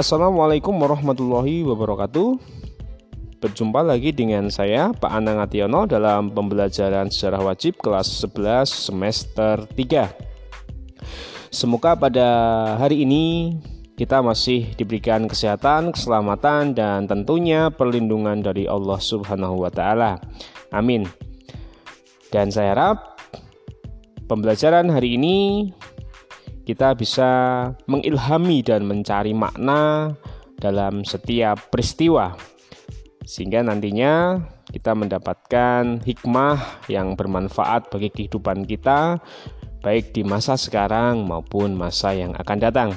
Assalamualaikum warahmatullahi wabarakatuh Berjumpa lagi dengan saya Pak Anang Ationo dalam pembelajaran sejarah wajib kelas 11 semester 3 Semoga pada hari ini kita masih diberikan kesehatan, keselamatan, dan tentunya perlindungan dari Allah Subhanahu wa Ta'ala. Amin. Dan saya harap pembelajaran hari ini kita bisa mengilhami dan mencari makna dalam setiap peristiwa sehingga nantinya kita mendapatkan hikmah yang bermanfaat bagi kehidupan kita baik di masa sekarang maupun masa yang akan datang.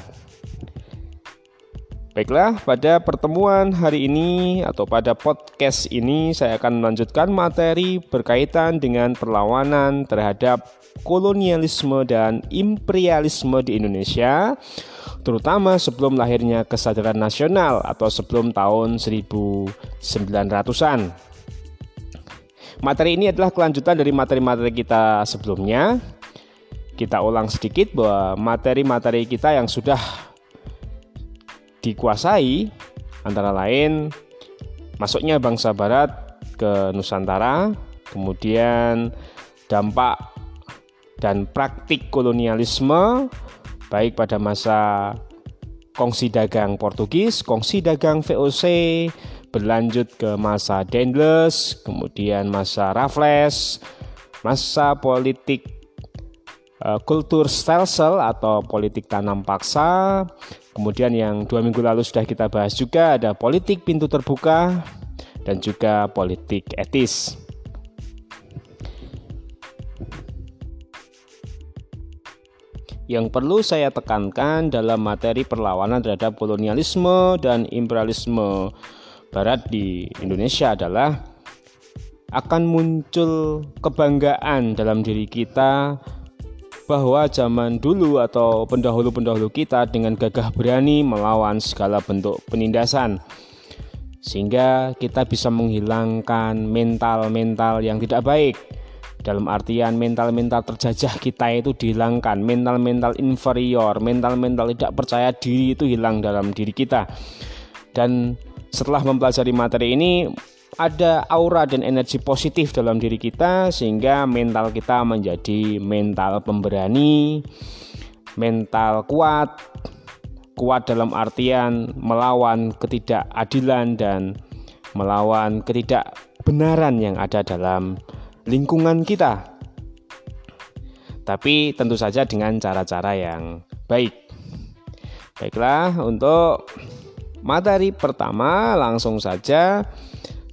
Baiklah, pada pertemuan hari ini atau pada podcast ini saya akan melanjutkan materi berkaitan dengan perlawanan terhadap kolonialisme dan imperialisme di Indonesia, terutama sebelum lahirnya kesadaran nasional atau sebelum tahun 1900-an. Materi ini adalah kelanjutan dari materi-materi kita sebelumnya. Kita ulang sedikit bahwa materi-materi kita yang sudah dikuasai antara lain masuknya bangsa barat ke Nusantara, kemudian dampak dan praktik kolonialisme baik pada masa kongsi dagang Portugis, kongsi dagang VOC, berlanjut ke masa Dendles, kemudian masa Raffles, masa politik uh, kultur stelsel atau politik tanam paksa, Kemudian yang dua minggu lalu sudah kita bahas juga ada politik pintu terbuka dan juga politik etis. Yang perlu saya tekankan dalam materi perlawanan terhadap kolonialisme dan imperialisme barat di Indonesia adalah akan muncul kebanggaan dalam diri kita bahwa zaman dulu atau pendahulu-pendahulu kita dengan gagah berani melawan segala bentuk penindasan sehingga kita bisa menghilangkan mental-mental yang tidak baik. Dalam artian mental-mental terjajah kita itu dihilangkan mental-mental inferior mental-mental tidak percaya diri itu hilang dalam diri kita. Dan setelah mempelajari materi ini ada aura dan energi positif dalam diri kita sehingga mental kita menjadi mental pemberani, mental kuat, kuat dalam artian melawan ketidakadilan dan melawan ketidakbenaran yang ada dalam lingkungan kita. Tapi tentu saja dengan cara-cara yang baik. Baiklah, untuk materi pertama langsung saja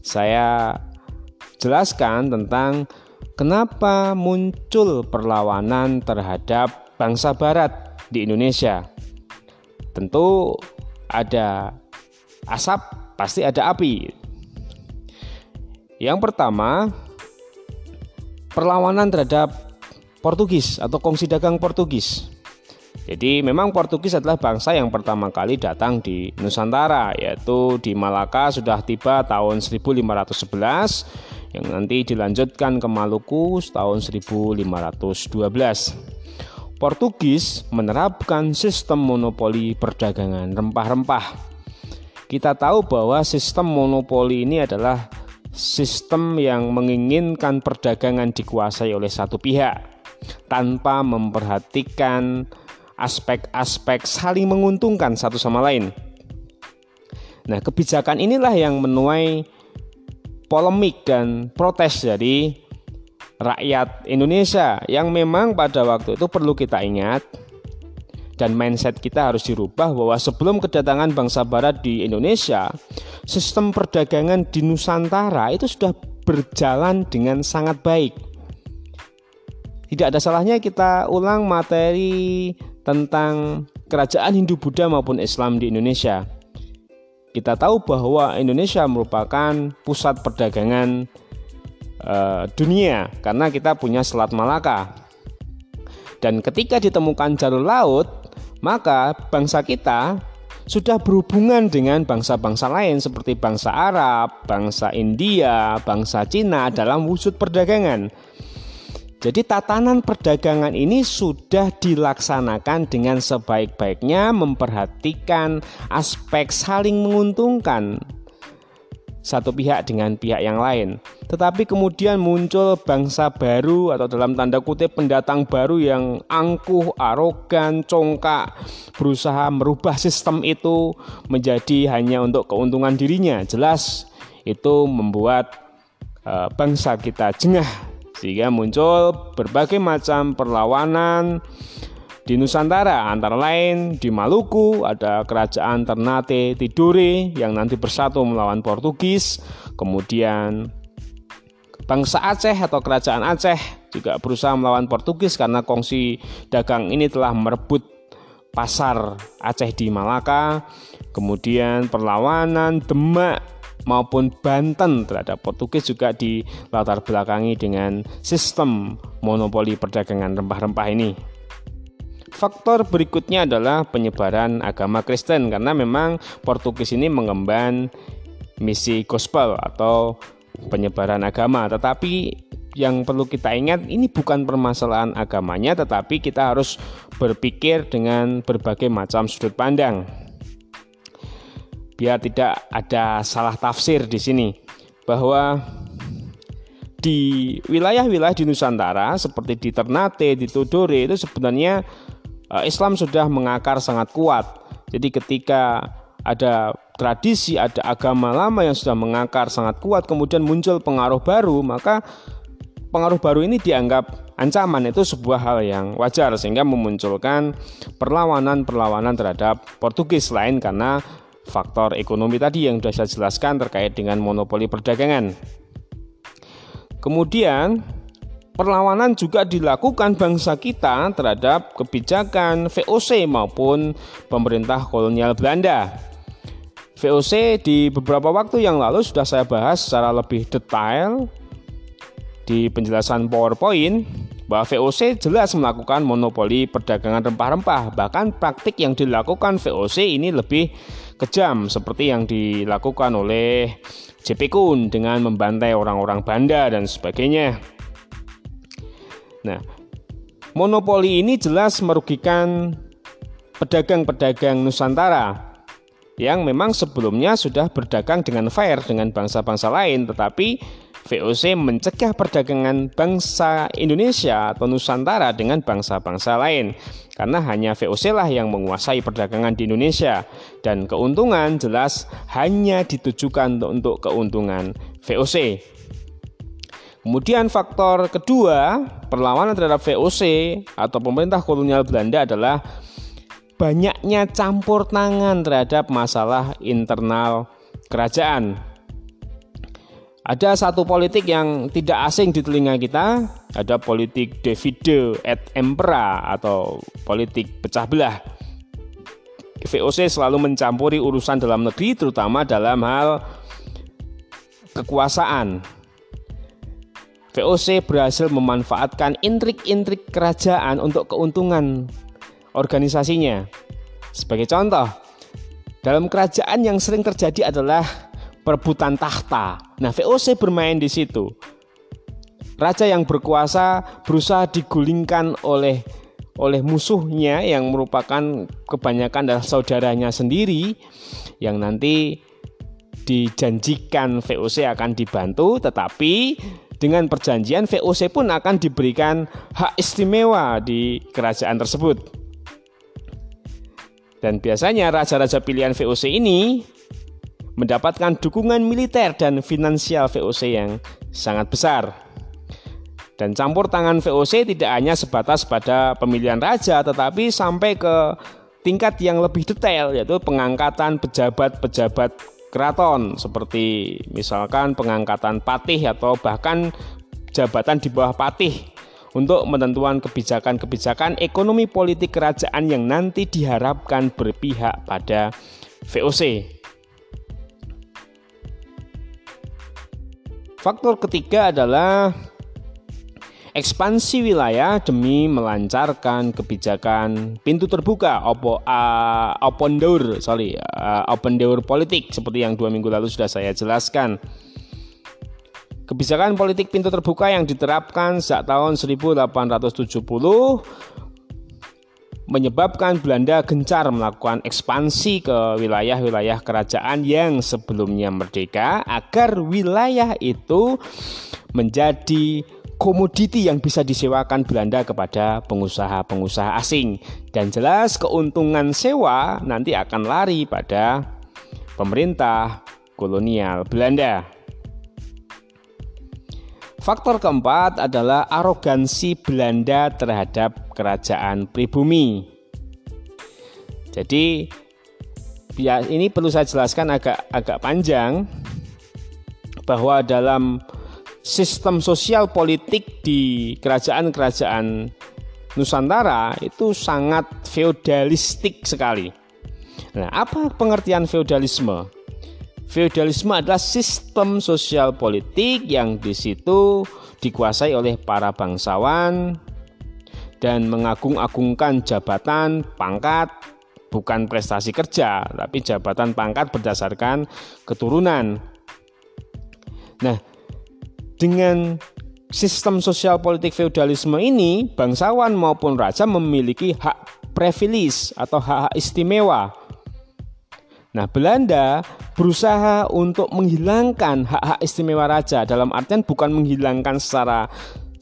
saya jelaskan tentang kenapa muncul perlawanan terhadap bangsa barat di Indonesia. Tentu ada asap, pasti ada api. Yang pertama, perlawanan terhadap Portugis atau kongsi dagang Portugis. Jadi memang Portugis adalah bangsa yang pertama kali datang di Nusantara yaitu di Malaka sudah tiba tahun 1511 yang nanti dilanjutkan ke Maluku tahun 1512. Portugis menerapkan sistem monopoli perdagangan rempah-rempah. Kita tahu bahwa sistem monopoli ini adalah sistem yang menginginkan perdagangan dikuasai oleh satu pihak tanpa memperhatikan aspek-aspek saling menguntungkan satu sama lain. Nah, kebijakan inilah yang menuai polemik dan protes dari rakyat Indonesia yang memang pada waktu itu perlu kita ingat dan mindset kita harus dirubah bahwa sebelum kedatangan bangsa barat di Indonesia, sistem perdagangan di Nusantara itu sudah berjalan dengan sangat baik. Tidak ada salahnya kita ulang materi tentang kerajaan Hindu Buddha maupun Islam di Indonesia. Kita tahu bahwa Indonesia merupakan pusat perdagangan uh, dunia karena kita punya Selat Malaka. Dan ketika ditemukan jalur laut, maka bangsa kita sudah berhubungan dengan bangsa-bangsa lain seperti bangsa Arab, bangsa India, bangsa Cina dalam wujud perdagangan. Jadi tatanan perdagangan ini sudah dilaksanakan dengan sebaik-baiknya memperhatikan aspek saling menguntungkan satu pihak dengan pihak yang lain. Tetapi kemudian muncul bangsa baru atau dalam tanda kutip pendatang baru yang angkuh, arogan, congkak, berusaha merubah sistem itu menjadi hanya untuk keuntungan dirinya. Jelas itu membuat uh, bangsa kita jengah sehingga muncul berbagai macam perlawanan di Nusantara. Antara lain di Maluku ada kerajaan Ternate Tidore yang nanti bersatu melawan Portugis. Kemudian bangsa Aceh atau kerajaan Aceh juga berusaha melawan Portugis karena kongsi dagang ini telah merebut pasar Aceh di Malaka. Kemudian perlawanan Demak maupun Banten terhadap Portugis juga di latar belakangi dengan sistem monopoli perdagangan rempah-rempah ini. Faktor berikutnya adalah penyebaran agama Kristen karena memang Portugis ini mengemban misi gospel atau penyebaran agama tetapi yang perlu kita ingat ini bukan permasalahan agamanya tetapi kita harus berpikir dengan berbagai macam sudut pandang biar tidak ada salah tafsir di sini bahwa di wilayah-wilayah di Nusantara seperti di Ternate, di Tudore itu sebenarnya eh, Islam sudah mengakar sangat kuat. Jadi ketika ada tradisi, ada agama lama yang sudah mengakar sangat kuat, kemudian muncul pengaruh baru, maka pengaruh baru ini dianggap ancaman itu sebuah hal yang wajar sehingga memunculkan perlawanan-perlawanan terhadap Portugis lain karena faktor ekonomi tadi yang sudah saya jelaskan terkait dengan monopoli perdagangan. Kemudian, perlawanan juga dilakukan bangsa kita terhadap kebijakan VOC maupun pemerintah kolonial Belanda. VOC di beberapa waktu yang lalu sudah saya bahas secara lebih detail di penjelasan PowerPoint bahwa VOC jelas melakukan monopoli perdagangan rempah-rempah. Bahkan praktik yang dilakukan VOC ini lebih kejam seperti yang dilakukan oleh JP Kun dengan membantai orang-orang Banda dan sebagainya. Nah, monopoli ini jelas merugikan pedagang-pedagang Nusantara yang memang sebelumnya sudah berdagang dengan fair dengan bangsa-bangsa lain tetapi VOC mencegah perdagangan bangsa Indonesia atau Nusantara dengan bangsa-bangsa lain. Karena hanya VOC lah yang menguasai perdagangan di Indonesia. Dan keuntungan jelas hanya ditujukan untuk, keuntungan VOC. Kemudian faktor kedua perlawanan terhadap VOC atau pemerintah kolonial Belanda adalah banyaknya campur tangan terhadap masalah internal kerajaan ada satu politik yang tidak asing di telinga kita, ada politik divide et impera atau politik pecah belah. VOC selalu mencampuri urusan dalam negeri terutama dalam hal kekuasaan. VOC berhasil memanfaatkan intrik-intrik kerajaan untuk keuntungan organisasinya. Sebagai contoh, dalam kerajaan yang sering terjadi adalah perebutan tahta. Nah, VOC bermain di situ. Raja yang berkuasa berusaha digulingkan oleh oleh musuhnya yang merupakan kebanyakan adalah saudaranya sendiri yang nanti dijanjikan VOC akan dibantu tetapi dengan perjanjian VOC pun akan diberikan hak istimewa di kerajaan tersebut. Dan biasanya raja-raja pilihan VOC ini mendapatkan dukungan militer dan finansial VOC yang sangat besar. Dan campur tangan VOC tidak hanya sebatas pada pemilihan raja tetapi sampai ke tingkat yang lebih detail yaitu pengangkatan pejabat-pejabat keraton seperti misalkan pengangkatan patih atau bahkan jabatan di bawah patih untuk menentukan kebijakan-kebijakan ekonomi politik kerajaan yang nanti diharapkan berpihak pada VOC. Faktor ketiga adalah ekspansi wilayah demi melancarkan kebijakan pintu terbuka opo, uh, open door sorry uh, open door politik seperti yang dua minggu lalu sudah saya jelaskan. Kebijakan politik pintu terbuka yang diterapkan sejak tahun 1870 menyebabkan Belanda gencar melakukan ekspansi ke wilayah-wilayah kerajaan yang sebelumnya merdeka agar wilayah itu menjadi komoditi yang bisa disewakan Belanda kepada pengusaha-pengusaha asing dan jelas keuntungan sewa nanti akan lari pada pemerintah kolonial Belanda. Faktor keempat adalah arogansi Belanda terhadap kerajaan pribumi. Jadi ya ini perlu saya jelaskan agak agak panjang bahwa dalam sistem sosial politik di kerajaan-kerajaan Nusantara itu sangat feodalistik sekali. Nah, apa pengertian feodalisme? Feodalisme adalah sistem sosial politik yang di situ dikuasai oleh para bangsawan dan mengagung-agungkan jabatan, pangkat, bukan prestasi kerja, tapi jabatan pangkat berdasarkan keturunan. Nah, dengan sistem sosial politik feodalisme ini, bangsawan maupun raja memiliki hak privilege atau hak, -hak istimewa Nah, Belanda berusaha untuk menghilangkan hak-hak istimewa raja. Dalam artian bukan menghilangkan secara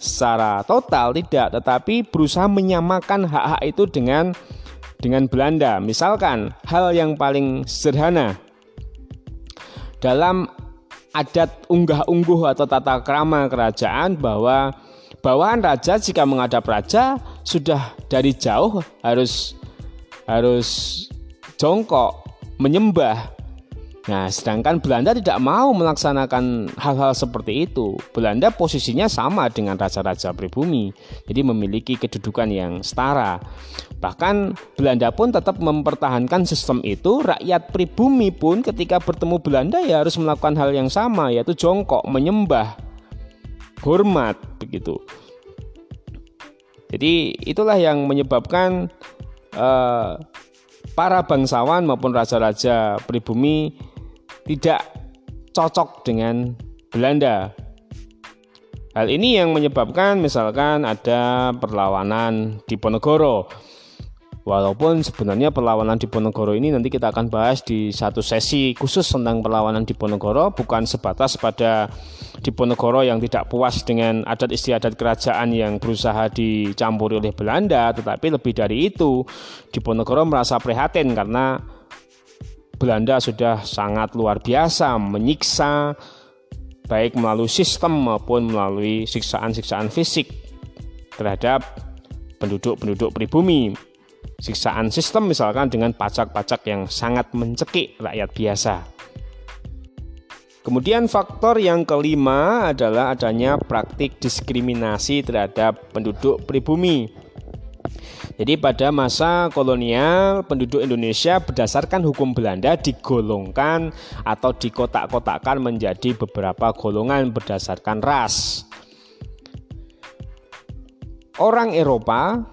secara total tidak, tetapi berusaha menyamakan hak-hak itu dengan dengan Belanda. Misalkan hal yang paling sederhana. Dalam adat unggah-ungguh atau tata krama kerajaan bahwa bawahan raja jika menghadap raja sudah dari jauh harus harus jongkok menyembah. Nah, sedangkan Belanda tidak mau melaksanakan hal-hal seperti itu. Belanda posisinya sama dengan raja-raja pribumi, jadi memiliki kedudukan yang setara. Bahkan Belanda pun tetap mempertahankan sistem itu. Rakyat pribumi pun ketika bertemu Belanda ya harus melakukan hal yang sama, yaitu jongkok, menyembah, hormat, begitu. Jadi itulah yang menyebabkan uh, para bangsawan maupun raja-raja pribumi tidak cocok dengan Belanda. Hal ini yang menyebabkan misalkan ada perlawanan di Ponegoro Walaupun sebenarnya perlawanan di Ponegoro ini nanti kita akan bahas di satu sesi khusus tentang perlawanan di Ponegoro bukan sebatas pada di Ponegoro yang tidak puas dengan adat istiadat kerajaan yang berusaha dicampuri oleh Belanda tetapi lebih dari itu di Ponegoro merasa prihatin karena Belanda sudah sangat luar biasa menyiksa baik melalui sistem maupun melalui siksaan-siksaan fisik terhadap penduduk-penduduk pribumi siksaan sistem misalkan dengan pajak-pajak yang sangat mencekik rakyat biasa. Kemudian faktor yang kelima adalah adanya praktik diskriminasi terhadap penduduk pribumi. Jadi pada masa kolonial penduduk Indonesia berdasarkan hukum Belanda digolongkan atau dikotak-kotakkan menjadi beberapa golongan berdasarkan ras. Orang Eropa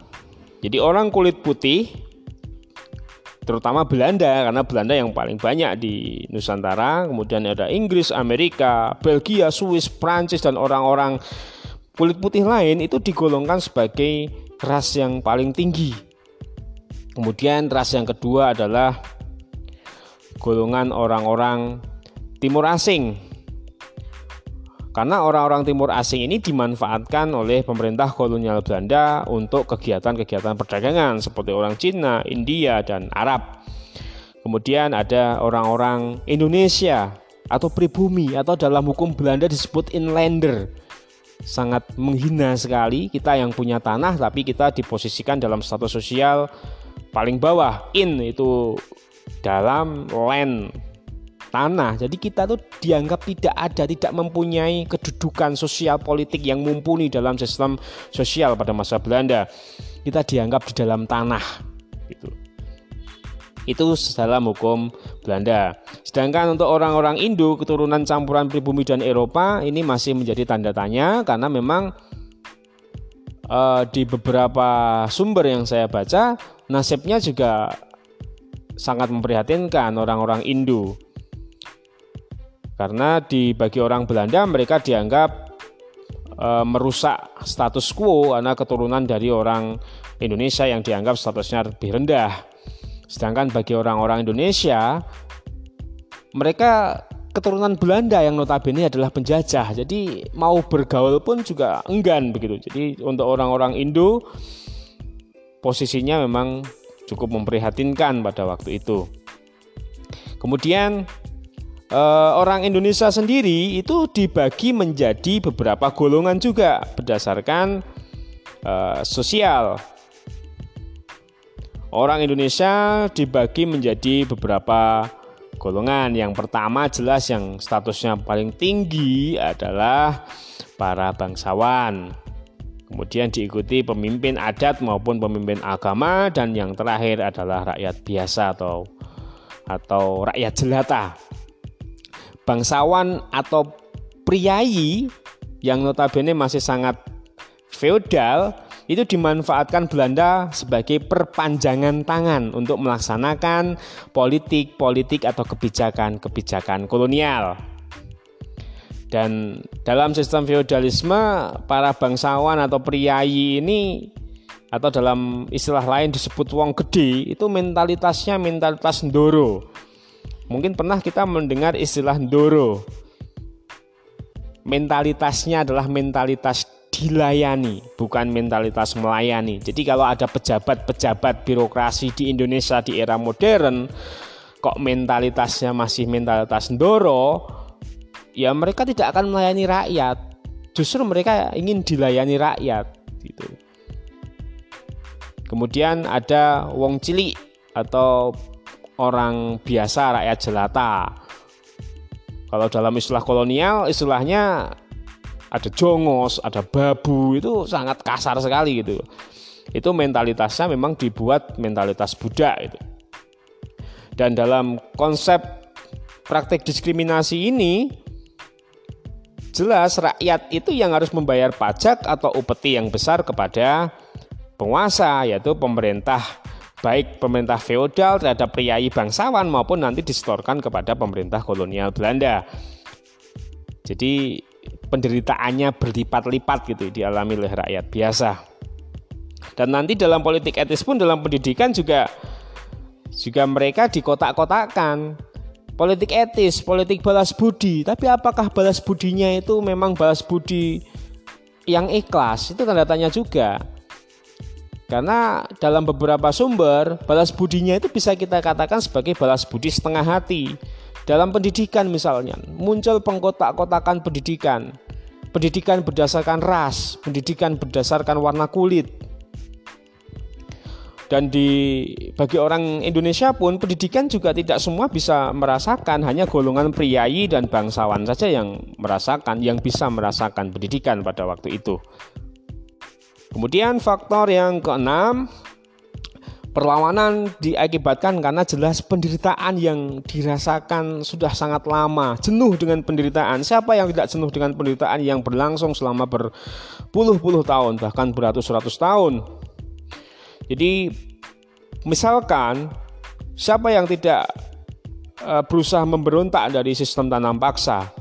jadi orang kulit putih terutama Belanda karena Belanda yang paling banyak di Nusantara, kemudian ada Inggris, Amerika, Belgia, Swiss, Prancis dan orang-orang kulit putih lain itu digolongkan sebagai ras yang paling tinggi. Kemudian ras yang kedua adalah golongan orang-orang timur asing karena orang-orang timur asing ini dimanfaatkan oleh pemerintah kolonial Belanda untuk kegiatan-kegiatan perdagangan seperti orang Cina, India, dan Arab. Kemudian ada orang-orang Indonesia atau pribumi atau dalam hukum Belanda disebut inlander. Sangat menghina sekali kita yang punya tanah tapi kita diposisikan dalam status sosial paling bawah. In itu dalam land tanah. Jadi kita tuh dianggap tidak ada, tidak mempunyai kedudukan sosial politik yang mumpuni dalam sistem sosial pada masa Belanda. Kita dianggap di dalam tanah gitu. Itu dalam hukum Belanda. Sedangkan untuk orang-orang Indo keturunan campuran pribumi dan Eropa ini masih menjadi tanda tanya karena memang uh, di beberapa sumber yang saya baca nasibnya juga sangat memprihatinkan orang-orang Indo Karena di bagi orang Belanda mereka dianggap e, merusak status quo karena keturunan dari orang Indonesia yang dianggap statusnya lebih rendah. Sedangkan bagi orang-orang Indonesia mereka keturunan Belanda yang notabene adalah penjajah. Jadi mau bergaul pun juga enggan begitu. Jadi untuk orang-orang Indo posisinya memang cukup memprihatinkan pada waktu itu. Kemudian eh, orang Indonesia sendiri itu dibagi menjadi beberapa golongan juga berdasarkan eh, sosial. Orang Indonesia dibagi menjadi beberapa golongan. Yang pertama jelas yang statusnya paling tinggi adalah para bangsawan. Kemudian diikuti pemimpin adat maupun pemimpin agama dan yang terakhir adalah rakyat biasa atau atau rakyat jelata bangsawan atau priayi yang notabene masih sangat feodal itu dimanfaatkan Belanda sebagai perpanjangan tangan untuk melaksanakan politik-politik atau kebijakan-kebijakan kolonial. Dan dalam sistem feodalisme, para bangsawan atau priayi ini atau dalam istilah lain disebut wong gede itu mentalitasnya mentalitas ndoro Mungkin pernah kita mendengar istilah Ndoro. Mentalitasnya adalah mentalitas dilayani, bukan mentalitas melayani. Jadi kalau ada pejabat-pejabat birokrasi di Indonesia di era modern, kok mentalitasnya masih mentalitas Ndoro, ya mereka tidak akan melayani rakyat. Justru mereka ingin dilayani rakyat gitu. Kemudian ada wong cilik atau orang biasa rakyat jelata. Kalau dalam istilah kolonial, istilahnya ada jongos, ada babu, itu sangat kasar sekali gitu. Itu mentalitasnya memang dibuat mentalitas budak itu. Dan dalam konsep praktek diskriminasi ini jelas rakyat itu yang harus membayar pajak atau upeti yang besar kepada penguasa yaitu pemerintah baik pemerintah feodal terhadap priayi bangsawan maupun nanti disetorkan kepada pemerintah kolonial Belanda. Jadi penderitaannya berlipat-lipat gitu dialami oleh rakyat biasa. Dan nanti dalam politik etis pun dalam pendidikan juga juga mereka dikotak-kotakan politik etis, politik balas budi. Tapi apakah balas budinya itu memang balas budi yang ikhlas? Itu tanda tanya juga. Karena dalam beberapa sumber balas budinya itu bisa kita katakan sebagai balas budi setengah hati. Dalam pendidikan misalnya muncul pengkotak-kotakan pendidikan. Pendidikan berdasarkan ras, pendidikan berdasarkan warna kulit. Dan di bagi orang Indonesia pun pendidikan juga tidak semua bisa merasakan, hanya golongan priayi dan bangsawan saja yang merasakan, yang bisa merasakan pendidikan pada waktu itu. Kemudian faktor yang keenam, perlawanan diakibatkan karena jelas penderitaan yang dirasakan sudah sangat lama, jenuh dengan penderitaan. Siapa yang tidak jenuh dengan penderitaan yang berlangsung selama berpuluh-puluh tahun, bahkan beratus-ratus tahun? Jadi, misalkan siapa yang tidak eh, berusaha memberontak dari sistem tanam paksa,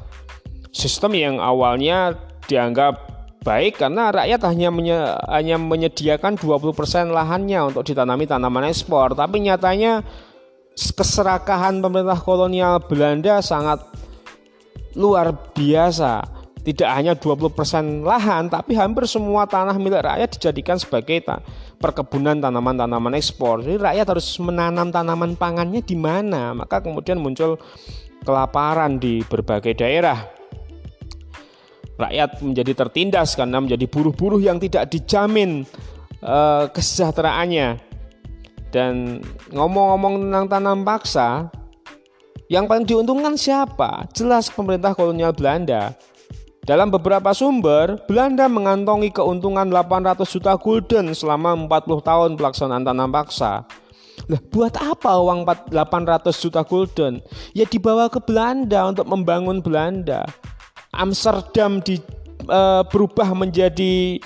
sistem yang awalnya dianggap baik karena rakyat hanya menye, hanya menyediakan 20% lahannya untuk ditanami tanaman ekspor. Tapi nyatanya keserakahan pemerintah kolonial Belanda sangat luar biasa. Tidak hanya 20% lahan tapi hampir semua tanah milik rakyat dijadikan sebagai ta perkebunan tanaman-tanaman ekspor. Jadi rakyat harus menanam tanaman pangannya di mana? Maka kemudian muncul kelaparan di berbagai daerah rakyat menjadi tertindas karena menjadi buruh-buruh yang tidak dijamin uh, kesejahteraannya. Dan ngomong-ngomong tentang tanam paksa, yang paling diuntungkan siapa? Jelas pemerintah kolonial Belanda. Dalam beberapa sumber, Belanda mengantongi keuntungan 800 juta gulden selama 40 tahun pelaksanaan tanam paksa. Lah, buat apa uang 800 juta gulden? Ya dibawa ke Belanda untuk membangun Belanda. Amsterdam di uh, berubah menjadi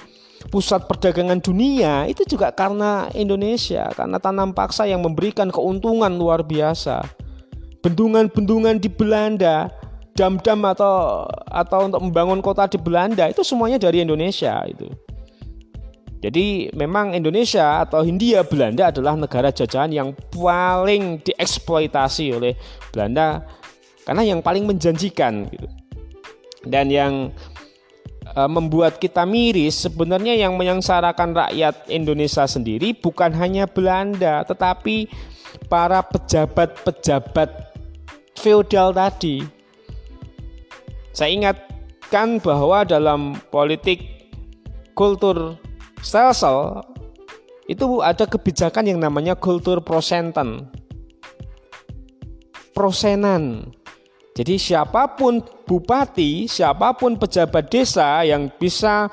pusat perdagangan dunia itu juga karena Indonesia, karena tanam paksa yang memberikan keuntungan luar biasa. Bendungan-bendungan di Belanda dam-dam atau atau untuk membangun kota di Belanda itu semuanya dari Indonesia itu. Jadi memang Indonesia atau Hindia Belanda adalah negara jajahan yang paling dieksploitasi oleh Belanda karena yang paling menjanjikan gitu. Dan yang e, membuat kita miris sebenarnya yang menyengsarakan rakyat Indonesia sendiri bukan hanya Belanda tetapi para pejabat-pejabat feodal tadi. Saya ingatkan bahwa dalam politik kultur Sel-sel itu ada kebijakan yang namanya kultur prosenten. Prosenan. Jadi siapa pun bupati, siapa pun pejabat desa yang bisa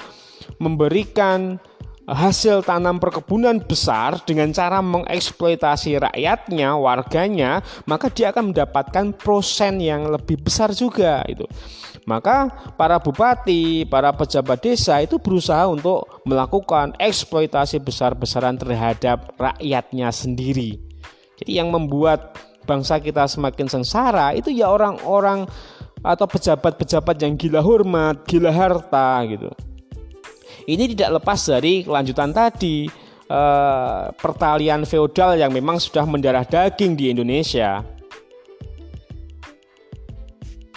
memberikan hasil tanam perkebunan besar dengan cara mengeksploitasi rakyatnya, warganya, maka dia akan mendapatkan prosen yang lebih besar juga itu. Maka para bupati, para pejabat desa itu berusaha untuk melakukan eksploitasi besar-besaran terhadap rakyatnya sendiri. Jadi yang membuat bangsa kita semakin sengsara itu ya orang-orang atau pejabat-pejabat yang gila hormat, gila harta gitu. Ini tidak lepas dari kelanjutan tadi eh, pertalian feodal yang memang sudah mendarah daging di Indonesia.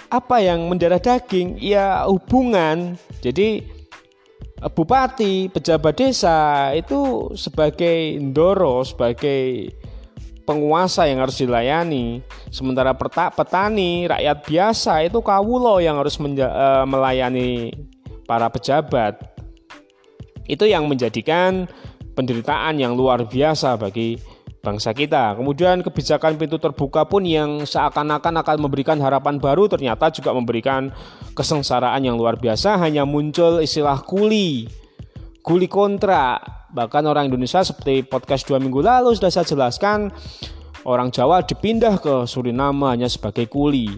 Apa yang mendarah daging? Ya hubungan. Jadi eh, bupati pejabat desa itu sebagai ndoro sebagai penguasa yang harus dilayani sementara petani rakyat biasa itu kawulo yang harus eh, melayani para pejabat itu yang menjadikan penderitaan yang luar biasa bagi bangsa kita. Kemudian kebijakan pintu terbuka pun yang seakan-akan akan memberikan harapan baru ternyata juga memberikan kesengsaraan yang luar biasa. Hanya muncul istilah kuli, kuli kontra. Bahkan orang Indonesia seperti podcast dua minggu lalu sudah saya jelaskan orang Jawa dipindah ke Suriname hanya sebagai kuli,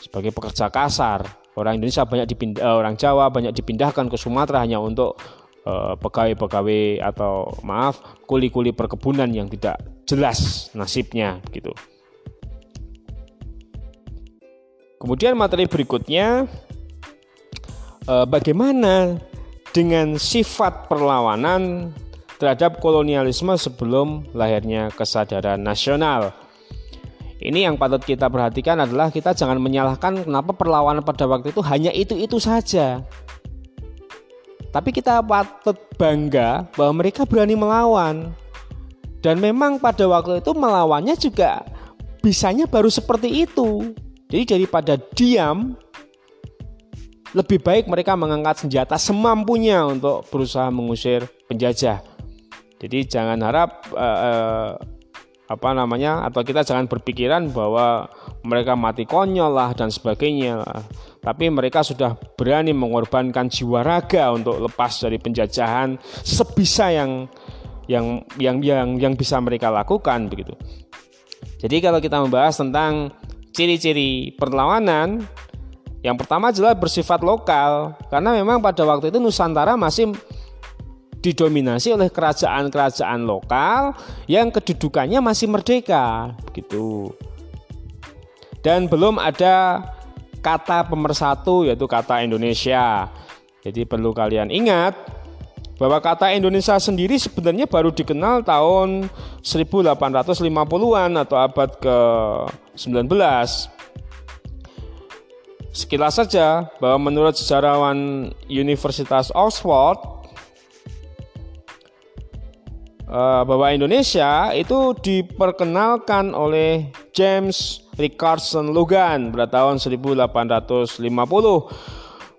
sebagai pekerja kasar. Orang Indonesia banyak dipindah, eh, orang Jawa banyak dipindahkan ke Sumatera hanya untuk Eh, pegawai-pegawai atau maaf kuli-kuli perkebunan yang tidak jelas nasibnya gitu. Kemudian materi berikutnya eh, bagaimana dengan sifat perlawanan terhadap kolonialisme sebelum lahirnya kesadaran nasional. Ini yang patut kita perhatikan adalah kita jangan menyalahkan kenapa perlawanan pada waktu itu hanya itu-itu saja. Tapi kita patut bangga bahwa mereka berani melawan. Dan memang pada waktu itu melawannya juga bisanya baru seperti itu. Jadi daripada diam, lebih baik mereka mengangkat senjata semampunya untuk berusaha mengusir penjajah. Jadi jangan harap uh, uh, apa namanya atau kita jangan berpikiran bahwa mereka mati konyol lah dan sebagainya tapi mereka sudah berani mengorbankan jiwa raga untuk lepas dari penjajahan sebisa yang yang yang yang yang bisa mereka lakukan begitu. Jadi kalau kita membahas tentang ciri-ciri perlawanan, yang pertama adalah bersifat lokal karena memang pada waktu itu Nusantara masih didominasi oleh kerajaan-kerajaan lokal yang kedudukannya masih merdeka begitu. Dan belum ada kata pemersatu yaitu kata Indonesia. Jadi perlu kalian ingat bahwa kata Indonesia sendiri sebenarnya baru dikenal tahun 1850-an atau abad ke-19. Sekilas saja bahwa menurut sejarawan Universitas Oxford eh, bahwa Indonesia itu diperkenalkan oleh James Richardson Logan pada tahun 1850.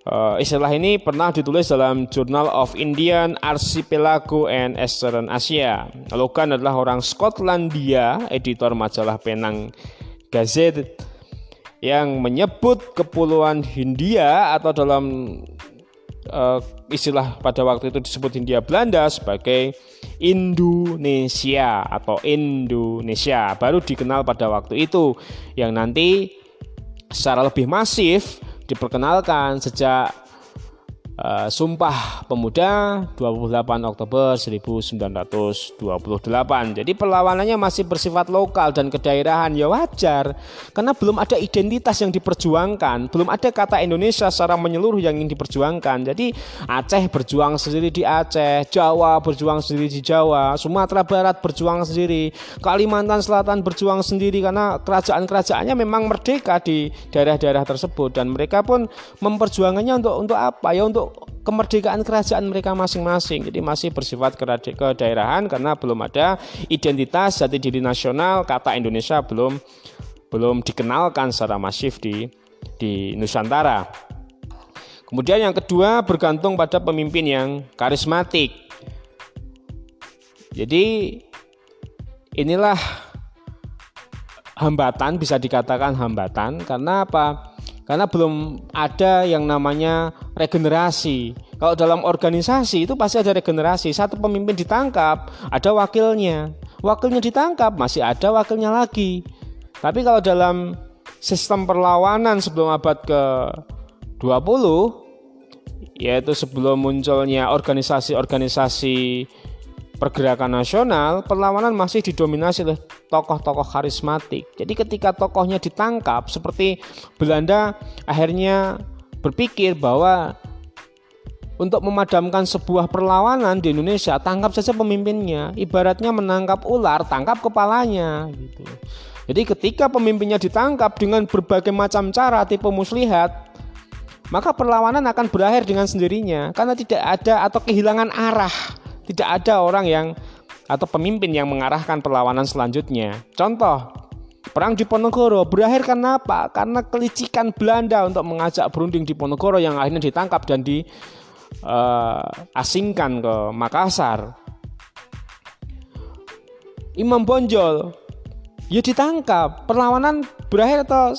Uh, eh, istilah ini pernah ditulis dalam Journal of Indian Archipelago and Eastern Asia. Logan adalah orang Skotlandia, editor majalah Penang Gazette yang menyebut kepulauan Hindia atau dalam uh, istilah pada waktu itu disebut Hindia Belanda sebagai Indonesia atau Indonesia. Baru dikenal pada waktu itu. Yang nanti secara lebih masif diperkenalkan sejak uh, Sumpah Pemuda 28 Oktober 1928. Jadi perlawanannya masih bersifat lokal dan kedaerahan ya wajar karena belum ada identitas yang diperjuangkan, belum ada kata Indonesia secara menyeluruh yang ingin diperjuangkan. Jadi Aceh berjuang sendiri di Aceh, Jawa berjuang sendiri di Jawa, Sumatera Barat berjuang sendiri, Kalimantan Selatan berjuang sendiri karena kerajaan-kerajaannya memang merdeka di daerah-daerah tersebut dan mereka pun memperjuangannya untuk untuk apa? Ya untuk kemerdekaan kerajaan mereka masing-masing. Jadi masih bersifat kedaerahan karena belum ada identitas jati diri nasional, kata Indonesia belum belum dikenalkan secara masif di di Nusantara. Kemudian yang kedua bergantung pada pemimpin yang karismatik. Jadi inilah hambatan bisa dikatakan hambatan karena apa? Karena belum ada yang namanya regenerasi. Kalau dalam organisasi itu pasti ada regenerasi. Satu pemimpin ditangkap, ada wakilnya. Wakilnya ditangkap, masih ada wakilnya lagi. Tapi kalau dalam sistem perlawanan sebelum abad ke-20 yaitu sebelum munculnya organisasi-organisasi pergerakan nasional, perlawanan masih didominasi oleh tokoh-tokoh karismatik. Jadi ketika tokohnya ditangkap, seperti Belanda akhirnya berpikir bahwa untuk memadamkan sebuah perlawanan di Indonesia, tangkap saja pemimpinnya. Ibaratnya menangkap ular, tangkap kepalanya gitu. Jadi ketika pemimpinnya ditangkap dengan berbagai macam cara tipe muslihat, maka perlawanan akan berakhir dengan sendirinya karena tidak ada atau kehilangan arah tidak ada orang yang atau pemimpin yang mengarahkan perlawanan selanjutnya. Contoh, perang di Ponorogo berakhir karena apa? Karena kelicikan Belanda untuk mengajak berunding di Ponorogo yang akhirnya ditangkap dan diasingkan eh, uh, ke Makassar. Imam Bonjol ya ditangkap. Perlawanan berakhir atau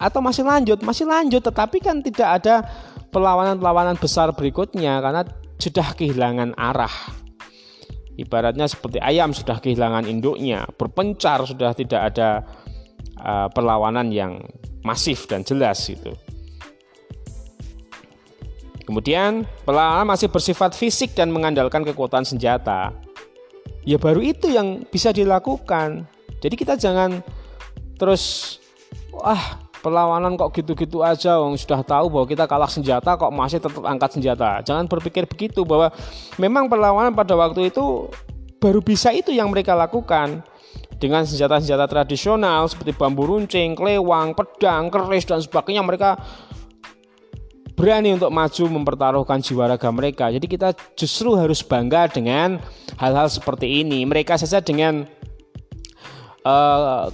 atau masih lanjut? Masih lanjut, tetapi kan tidak ada perlawanan-perlawanan besar berikutnya karena sudah kehilangan arah. Ibaratnya seperti ayam sudah kehilangan induknya, berpencar sudah tidak ada uh, perlawanan yang masif dan jelas itu. Kemudian perlawanan masih bersifat fisik dan mengandalkan kekuatan senjata. Ya baru itu yang bisa dilakukan. Jadi kita jangan terus wah perlawanan kok gitu-gitu aja Wong sudah tahu bahwa kita kalah senjata kok masih tetap angkat senjata jangan berpikir begitu bahwa memang perlawanan pada waktu itu baru bisa itu yang mereka lakukan dengan senjata-senjata tradisional seperti bambu runcing, kelewang, pedang, keris dan sebagainya mereka berani untuk maju mempertaruhkan jiwa raga mereka. Jadi kita justru harus bangga dengan hal-hal seperti ini. Mereka saja dengan uh,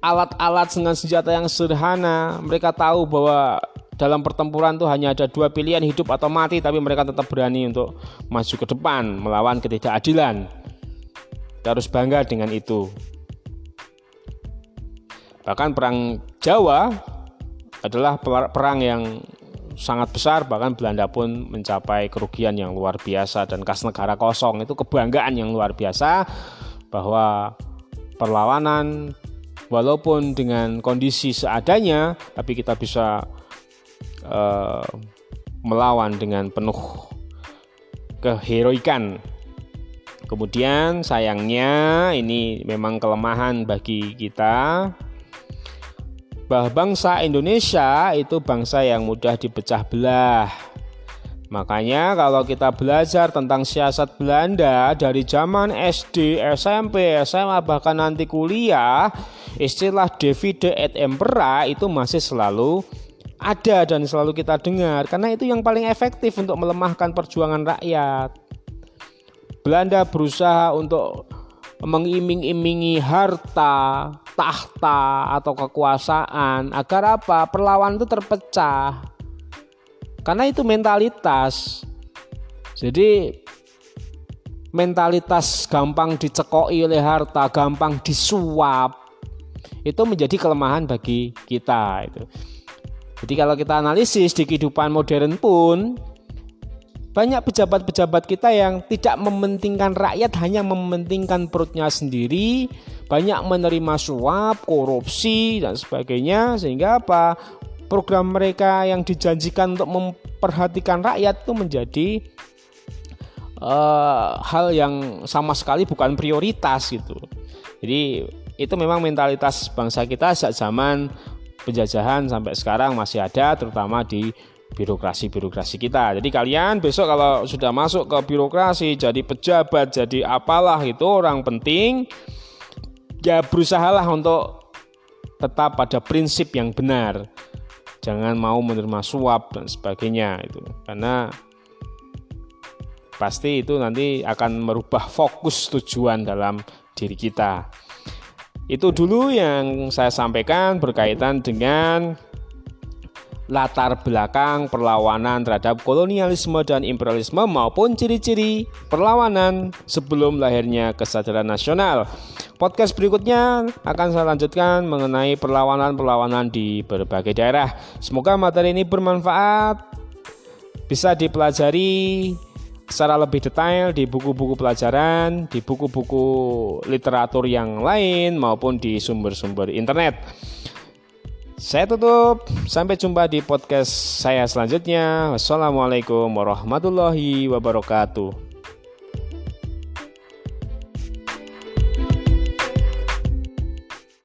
alat-alat dengan senjata yang sederhana. Mereka tahu bahwa dalam pertempuran itu hanya ada dua pilihan hidup atau mati, tapi mereka tetap berani untuk maju ke depan melawan ketidakadilan. Kita harus bangga dengan itu. Bahkan perang Jawa adalah perang yang sangat besar bahkan Belanda pun mencapai kerugian yang luar biasa dan kas negara kosong itu kebanggaan yang luar biasa bahwa perlawanan walaupun dengan kondisi seadanya tapi kita bisa uh, melawan dengan penuh keheroikan. Kemudian sayangnya ini memang kelemahan bagi kita. Bahwa bangsa Indonesia itu bangsa yang mudah dipecah belah Makanya kalau kita belajar tentang siasat Belanda dari zaman SD, SMP, SMA bahkan nanti kuliah, istilah divide et impera itu masih selalu ada dan selalu kita dengar karena itu yang paling efektif untuk melemahkan perjuangan rakyat. Belanda berusaha untuk mengiming-imingi harta, tahta atau kekuasaan agar apa? Perlawanan itu terpecah karena itu mentalitas. Jadi mentalitas gampang dicekoi oleh harta, gampang disuap. Itu menjadi kelemahan bagi kita itu. Jadi kalau kita analisis di kehidupan modern pun banyak pejabat-pejabat kita yang tidak mementingkan rakyat hanya mementingkan perutnya sendiri, banyak menerima suap, korupsi dan sebagainya sehingga apa? Program mereka yang dijanjikan untuk memperhatikan rakyat itu menjadi uh, hal yang sama sekali bukan prioritas gitu. Jadi itu memang mentalitas bangsa kita sejak zaman penjajahan sampai sekarang masih ada terutama di birokrasi-birokrasi kita. Jadi kalian besok kalau sudah masuk ke birokrasi, jadi pejabat, jadi apalah itu orang penting, ya berusahalah untuk tetap pada prinsip yang benar. Jangan mau menerima suap dan sebagainya itu. Karena pasti itu nanti akan merubah fokus tujuan dalam diri kita. Itu dulu yang saya sampaikan berkaitan dengan latar belakang perlawanan terhadap kolonialisme dan imperialisme maupun ciri-ciri perlawanan sebelum lahirnya kesadaran nasional. Podcast berikutnya akan saya lanjutkan mengenai perlawanan-perlawanan di berbagai daerah. Semoga materi ini bermanfaat, bisa dipelajari secara lebih detail di buku-buku pelajaran, di buku-buku literatur yang lain maupun di sumber-sumber internet. Saya tutup. Sampai jumpa di podcast saya selanjutnya. Wassalamualaikum warahmatullahi wabarakatuh.